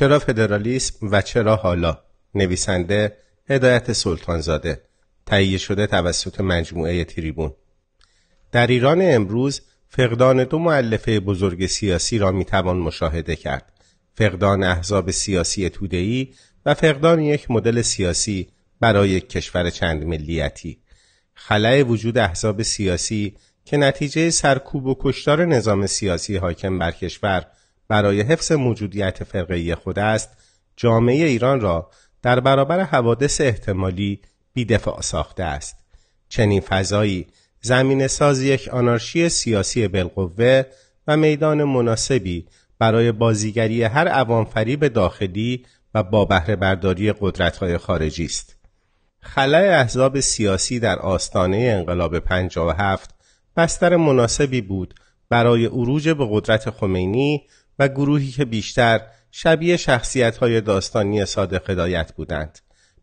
چرا فدرالیسم و چرا حالا؟ نویسنده هدایت سلطانزاده. تهیه شده توسط مجموعه تریبون. در ایران امروز فقدان دو معلفه بزرگ سیاسی را می‌توان مشاهده کرد. فقدان احزاب سیاسی توده‌ای و فقدان یک مدل سیاسی برای یک کشور چند ملیتی. خلای وجود احزاب سیاسی که نتیجه سرکوب و کشتار نظام سیاسی حاکم بر کشور برای حفظ موجودیت فرقه خود است جامعه ایران را در برابر حوادث احتمالی بیدفاع ساخته است چنین فضایی زمین ساز یک آنارشی سیاسی بالقوه و میدان مناسبی برای بازیگری هر عوام فریب داخلی و با بهره برداری قدرت‌های خارجی است. خلای احزاب سیاسی در آستانه انقلاب 57 بستر مناسبی بود برای عروج به قدرت خمینی و گروهی که بیشتر شبیه شخصیت‌های داستانی صادق هدایت بودند.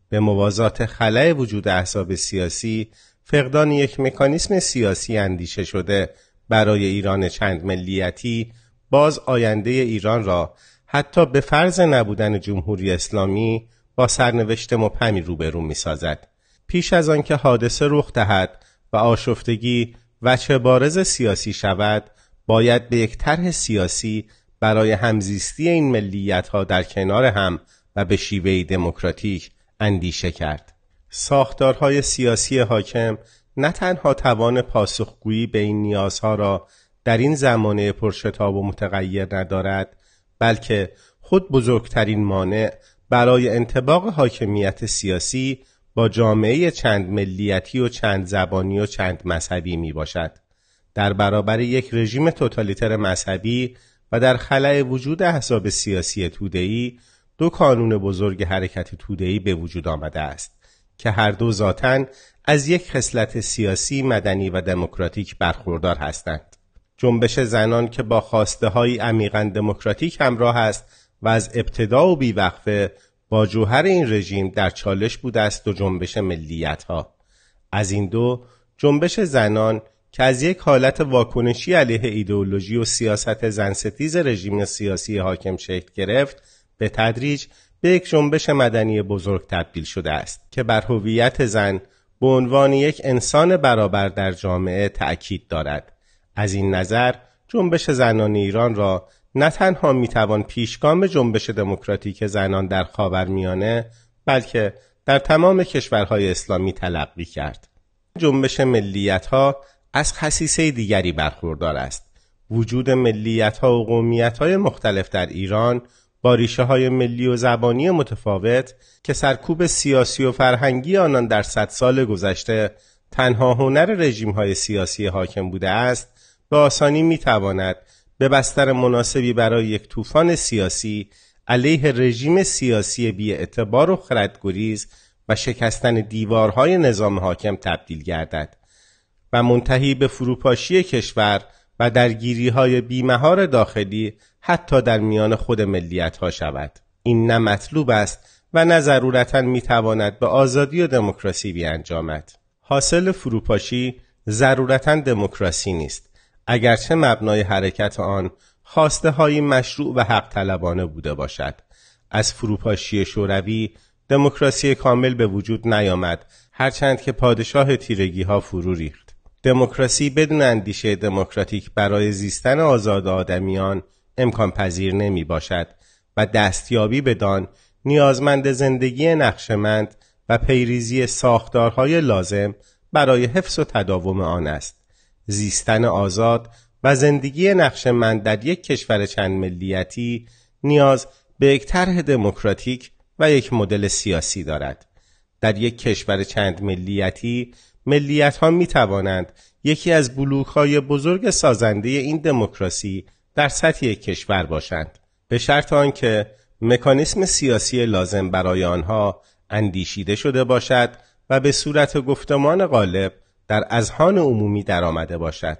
به موازات خلای وجود احزاب سیاسی فقدان یک مکانیسم سیاسی اندیشه شده برای ایران چند ملیتی باز آینده ایران را حتی به فرض نبودن جمهوری اسلامی با سرنوشت مبهمی روبرو می سازد. پیش از آنکه حادثه رخ دهد و آشفتگی وچه بارز سیاسی شود باید به یک طرح سیاسی برای همزیستی این ملیت ها در کنار هم و به شیوه دموکراتیک اندیشه کرد. ساختارهای سیاسی حاکم نه تنها توان پاسخگویی به این نیازها را در این زمانه پرشتاب و متغیر ندارد بلکه خود بزرگترین مانع برای انتباق حاکمیت سیاسی با جامعه چند ملیتی و چند زبانی و چند مذهبی می باشد. در برابر یک رژیم توتالیتر مذهبی و در خلای وجود احزاب سیاسی توده‌ای دو کانون بزرگ حرکت توده‌ای به وجود آمده است که هر دو ذاتن از یک خصلت سیاسی مدنی و دموکراتیک برخوردار هستند. جنبش زنان که با خواسته های عمیقا دموکراتیک همراه است و از ابتدا و بیوقفه با جوهر این رژیم در چالش بوده است و جنبش ملیت ها از این دو جنبش زنان که از یک حالت واکنشی علیه ایدئولوژی و سیاست زنستیز رژیم سیاسی حاکم شکل گرفت به تدریج به یک جنبش مدنی بزرگ تبدیل شده است که بر هویت زن به عنوان یک انسان برابر در جامعه تأکید دارد. از این نظر جنبش زنان ایران را نه تنها می‌توان پیشگام جنبش دموکراتیک زنان در خاورمیانه بلکه در تمام کشورهای اسلامی تلقی کرد. جنبش ملیت ها از خصیصه دیگری برخوردار است. وجود ملیت ها و قومیت های مختلف در ایران با ریشه های ملی و زبانی متفاوت که سرکوب سیاسی و فرهنگی آنان در صد سال گذشته تنها هنر رژیم های سیاسی حاکم بوده است به آسانی می تواند به بستر مناسبی برای یک طوفان سیاسی علیه رژیم سیاسی بی اعتبار و خردگریز و شکستن دیوارهای نظام حاکم تبدیل گردد. و منتهی به فروپاشی کشور و درگیری های بیمهار داخلی حتی در میان خود ملیت ها شود. این نه مطلوب است و نه ضرورتا می‌تواند به آزادی و دموکراسی بیانجامد. حاصل فروپاشی ضرورتا دموکراسی نیست. اگرچه مبنای حرکت آن خواسته های مشروع و حق طلبانه بوده باشد. از فروپاشی شوروی دموکراسی کامل به وجود نیامد هرچند که پادشاه تیرگی ها فرو ریخت. دموکراسی بدون اندیشه دموکراتیک برای زیستن آزاد آدمیان امکان پذیر نمی باشد و دستیابی بدان نیازمند زندگی نقشمند و پیریزی ساختارهای لازم برای حفظ و تداوم آن است. زیستن آزاد و زندگی نقشمند در یک کشور چند ملیتی نیاز به یک طرح دموکراتیک و یک مدل سیاسی دارد. در یک کشور چند ملیتی ملیت ها می توانند یکی از بلوک های بزرگ سازنده این دموکراسی در سطح یک کشور باشند به شرط آنکه مکانیسم سیاسی لازم برای آنها اندیشیده شده باشد و به صورت گفتمان غالب در اذهان عمومی درآمده باشد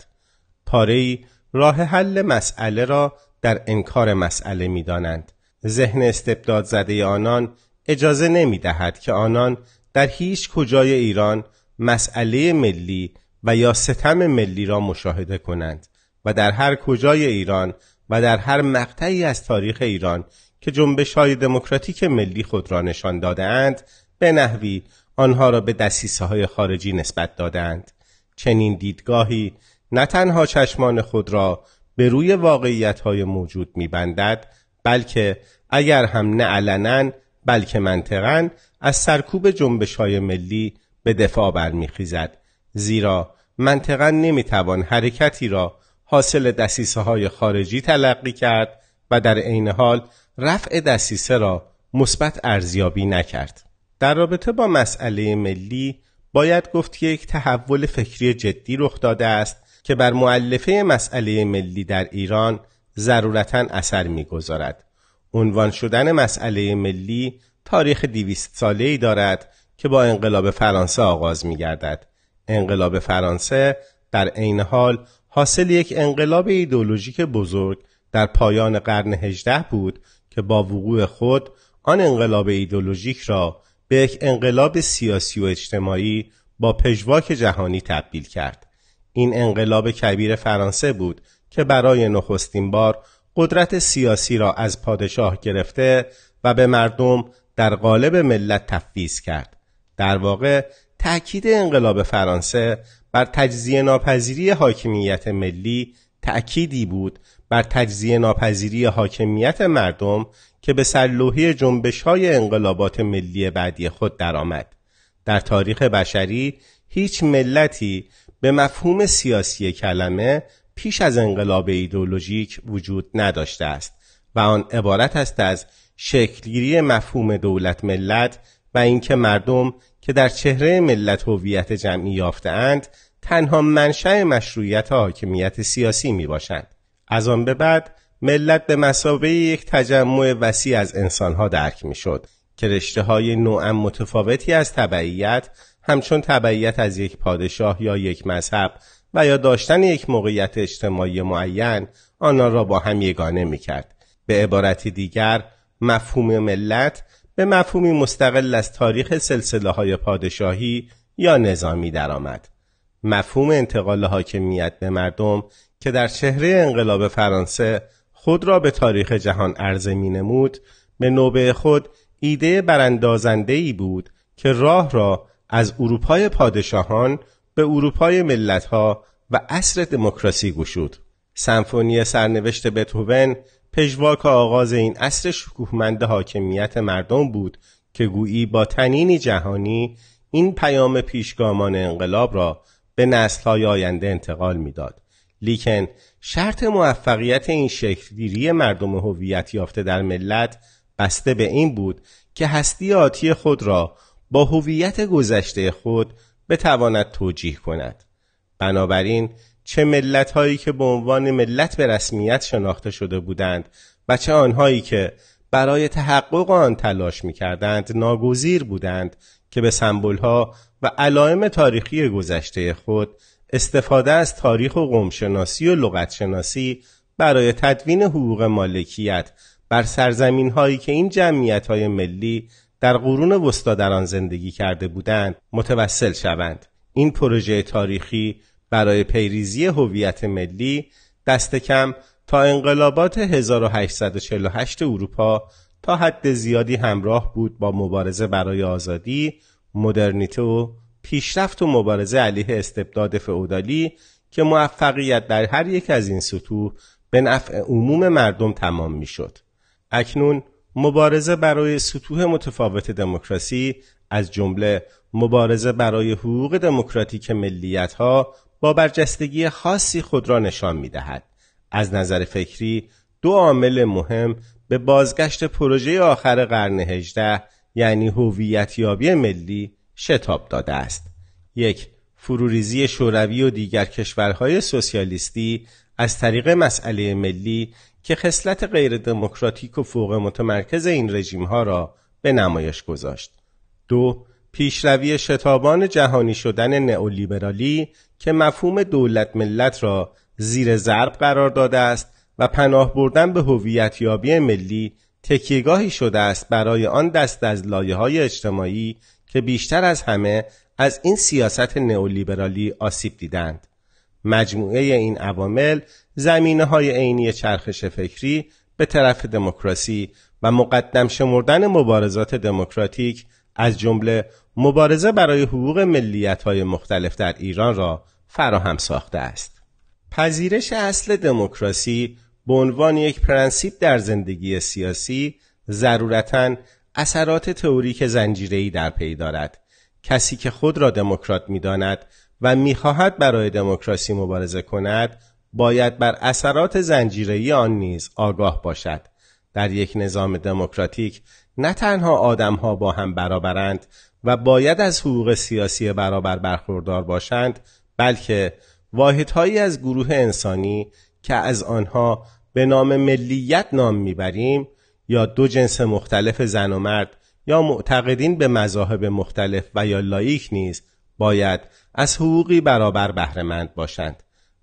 پاره راه حل مسئله را در انکار مسئله می دانند. ذهن استبداد زده آنان اجازه نمی دهد که آنان در هیچ کجای ایران مسئله ملی و یا ستم ملی را مشاهده کنند و در هر کجای ایران و در هر مقطعی از تاریخ ایران که جنبش های دموکراتیک ملی خود را نشان دادهاند به نحوی آنها را به دسیسه های خارجی نسبت دادند چنین دیدگاهی نه تنها چشمان خود را به روی واقعیت های موجود میبندد بلکه اگر هم نه علنا بلکه منطقا از سرکوب جنبش های ملی به دفاع برمیخیزد. زیرا منطقا نمی‌توان حرکتی را حاصل دسیسه های خارجی تلقی کرد و در عین حال رفع دسیسه را مثبت ارزیابی نکرد. در رابطه با مسئله ملی باید گفت که یک تحول فکری جدی رخ داده است که بر معلفه مسئله ملی در ایران ضرورتا اثر می‌گذارد. عنوان شدن مسئله ملی تاریخ دیویست ساله ای دارد که با انقلاب فرانسه آغاز می گردد. انقلاب فرانسه در عین حال حاصل یک انقلاب ایدولوژیک بزرگ در پایان قرن هجده بود که با وقوع خود آن انقلاب ایدولوژیک را به یک انقلاب سیاسی و اجتماعی با پژواک جهانی تبدیل کرد. این انقلاب کبیر فرانسه بود که برای نخستین بار قدرت سیاسی را از پادشاه گرفته و به مردم در قالب ملت تفویض کرد. در واقع تأکید انقلاب فرانسه بر تجزیه ناپذیری حاکمیت ملی تأکیدی بود بر تجزیه ناپذیری حاکمیت مردم که به سلوحی جنبش های انقلابات ملی بعدی خود درآمد. در تاریخ بشری هیچ ملتی به مفهوم سیاسی کلمه پیش از انقلاب ایدولوژیک وجود نداشته است و آن عبارت است از شکلگیری مفهوم دولت ملت و اینکه مردم که در چهره ملت هویت جمعی یافتهاند تنها منشأ مشروعیت حاکمیت سیاسی می باشند. از آن به بعد ملت به مسابقه یک تجمع وسیع از انسانها درک می شد که رشته های نوعا متفاوتی از تبعیت همچون تبعیت از یک پادشاه یا یک مذهب و یا داشتن یک موقعیت اجتماعی معین آنها را با هم یگانه می کرد. به عبارت دیگر مفهوم ملت به مفهومی مستقل از تاریخ سلسله های پادشاهی یا نظامی درآمد. مفهوم انتقال حاکمیت به مردم که در چهره انقلاب فرانسه خود را به تاریخ جهان عرضه می نمود به نوبه خود ایده براندازنده بود که راه را از اروپای پادشاهان به اروپای ملتها و عصر دموکراسی گشود. سمفونی سرنوشت بتوون پژواک آغاز این عصر شکوهمند حاکمیت مردم بود که گویی با تنینی جهانی این پیام پیشگامان انقلاب را به نسلهای آینده انتقال می‌داد. لیکن شرط موفقیت این شکلگیری مردم هویت یافته در ملت بسته به این بود که هستی آتی خود را با هویت گذشته خود بتواند توجیه کند. بنابراین چه ملت هایی که به عنوان ملت به رسمیت شناخته شده بودند و چه آنهایی که برای تحقق آن تلاش می کردند ناگزیر بودند که به سمبول ها و علائم تاریخی گذشته خود استفاده از تاریخ و قومشناسی و لغتشناسی برای تدوین حقوق مالکیت بر سرزمین هایی که این جمعیت های ملی در قرون وسطا در آن زندگی کرده بودند متوسل شوند. این پروژه تاریخی برای پیریزی هویت ملی دست کم تا انقلابات 1848 اروپا تا حد زیادی همراه بود با مبارزه برای آزادی، مدرنیته و پیشرفت و مبارزه علیه استبداد فئودالی که موفقیت در هر یک از این سطوح به نفع عموم مردم تمام می‌شد. اکنون مبارزه برای سطوح متفاوت دموکراسی از جمله مبارزه برای حقوق دموکراتیک ملیت ها با برجستگی خاصی خود را نشان می دهد. از نظر فکری دو عامل مهم به بازگشت پروژه آخر قرن هجده یعنی هویتیابی ملی شتاب داده است. یک فروریزی شوروی و دیگر کشورهای سوسیالیستی از طریق مسئله ملی که خصلت غیر دموکراتیک و فوق متمرکز این رژیم ها را به نمایش گذاشت. دو پیشروی شتابان جهانی شدن نئولیبرالی که مفهوم دولت ملت را زیر ضرب قرار داده است و پناه بردن به هویتیابی ملی تکیهگاهی شده است برای آن دست از لایه های اجتماعی که بیشتر از همه از این سیاست نئولیبرالی آسیب دیدند. مجموعه این عوامل زمینه های عینی چرخش فکری به طرف دموکراسی و مقدم شمردن مبارزات دموکراتیک از جمله مبارزه برای حقوق ملیت های مختلف در ایران را فراهم ساخته است. پذیرش اصل دموکراسی به عنوان یک پرنسیپ در زندگی سیاسی ضرورتا اثرات تئوریک زنجیره‌ای در پی دارد. کسی که خود را دموکرات می‌داند و می‌خواهد برای دموکراسی مبارزه کند، باید بر اثرات زنجیره‌ای آن نیز آگاه باشد. در یک نظام دموکراتیک نه تنها آدمها با هم برابرند و باید از حقوق سیاسی برابر برخوردار باشند بلکه واحدهایی از گروه انسانی که از آنها به نام ملیت نام می‌بریم یا دو جنس مختلف زن و مرد یا معتقدین به مذاهب مختلف و یا لایک نیز باید از حقوقی برابر بهرهمند باشند.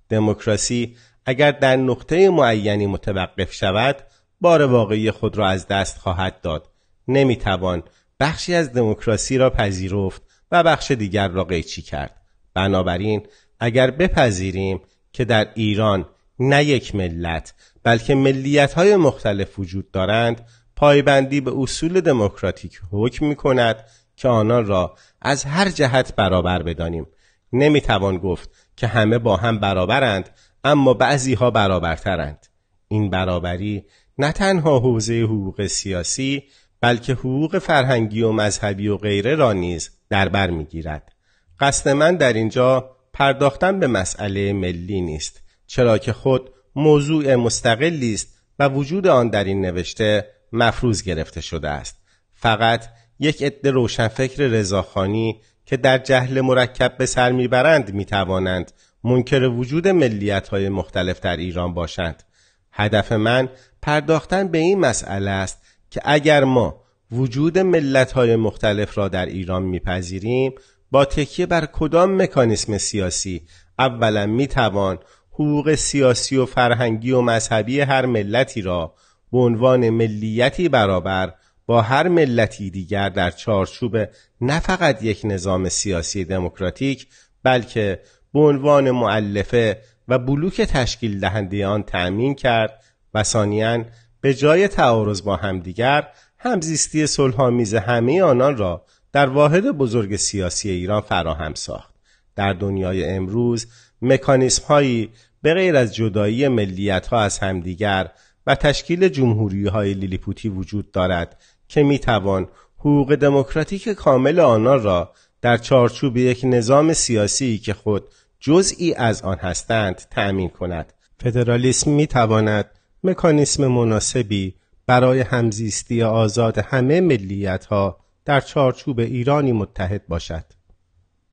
دموکراسی اگر در نقطه معینی متوقف شود بار واقعی خود را از دست خواهد داد. نمی‌توان بخشی از دموکراسی را پذیرفت و بخش دیگر را قیچی کرد. بنابراین اگر بپذیریم که در ایران نه یک ملت بلکه ملیت های مختلف وجود دارند پایبندی به اصول دموکراتیک حکم می کند که آنان را از هر جهت برابر بدانیم. نمی‌توان گفت که همه با هم برابرند اما بعضی ها برابرترند. این برابری نه تنها حوزه حقوق سیاسی بلکه حقوق فرهنگی و مذهبی و غیره را نیز در بر می‌گیرد. قصد من در اینجا پرداختن به مسئله ملی نیست چرا که خود موضوع مستقلی است و وجود آن در این نوشته مفروض گرفته شده است. فقط یک عده روشنفکر رضاخانی که در جهل مرکب به سر می‌برند می‌توانند منکر وجود ملیت های مختلف در ایران باشند. هدف من پرداختن به این مسئله است که اگر ما وجود ملت های مختلف را در ایران میپذیریم با تکیه بر کدام مکانیسم سیاسی اولا می‌توان حقوق سیاسی و فرهنگی و مذهبی هر ملتی را به عنوان ملیتی برابر با هر ملتی دیگر در چارچوب نه فقط یک نظام سیاسی دموکراتیک بلکه به عنوان معلفه و بلوک تشکیل دهنده آن تأمین کرد و ثانیاً به جای تعارض با همدیگر همزیستی صلحآمیز همه آنان را در واحد بزرگ سیاسی ایران فراهم ساخت. در دنیای امروز مکانیسم هایی به غیر از جدایی ملیت ها از همدیگر و تشکیل جمهوری های لیلیپوتی وجود دارد که می توان حقوق دموکراتیک کامل آنان را در چارچوب یک نظام سیاسی که خود جزئی از آن هستند تأمین کند. فدرالیسم می تواند مکانیسم مناسبی برای همزیستی آزاد همه ملیت ها در چارچوب ایرانی متحد باشد.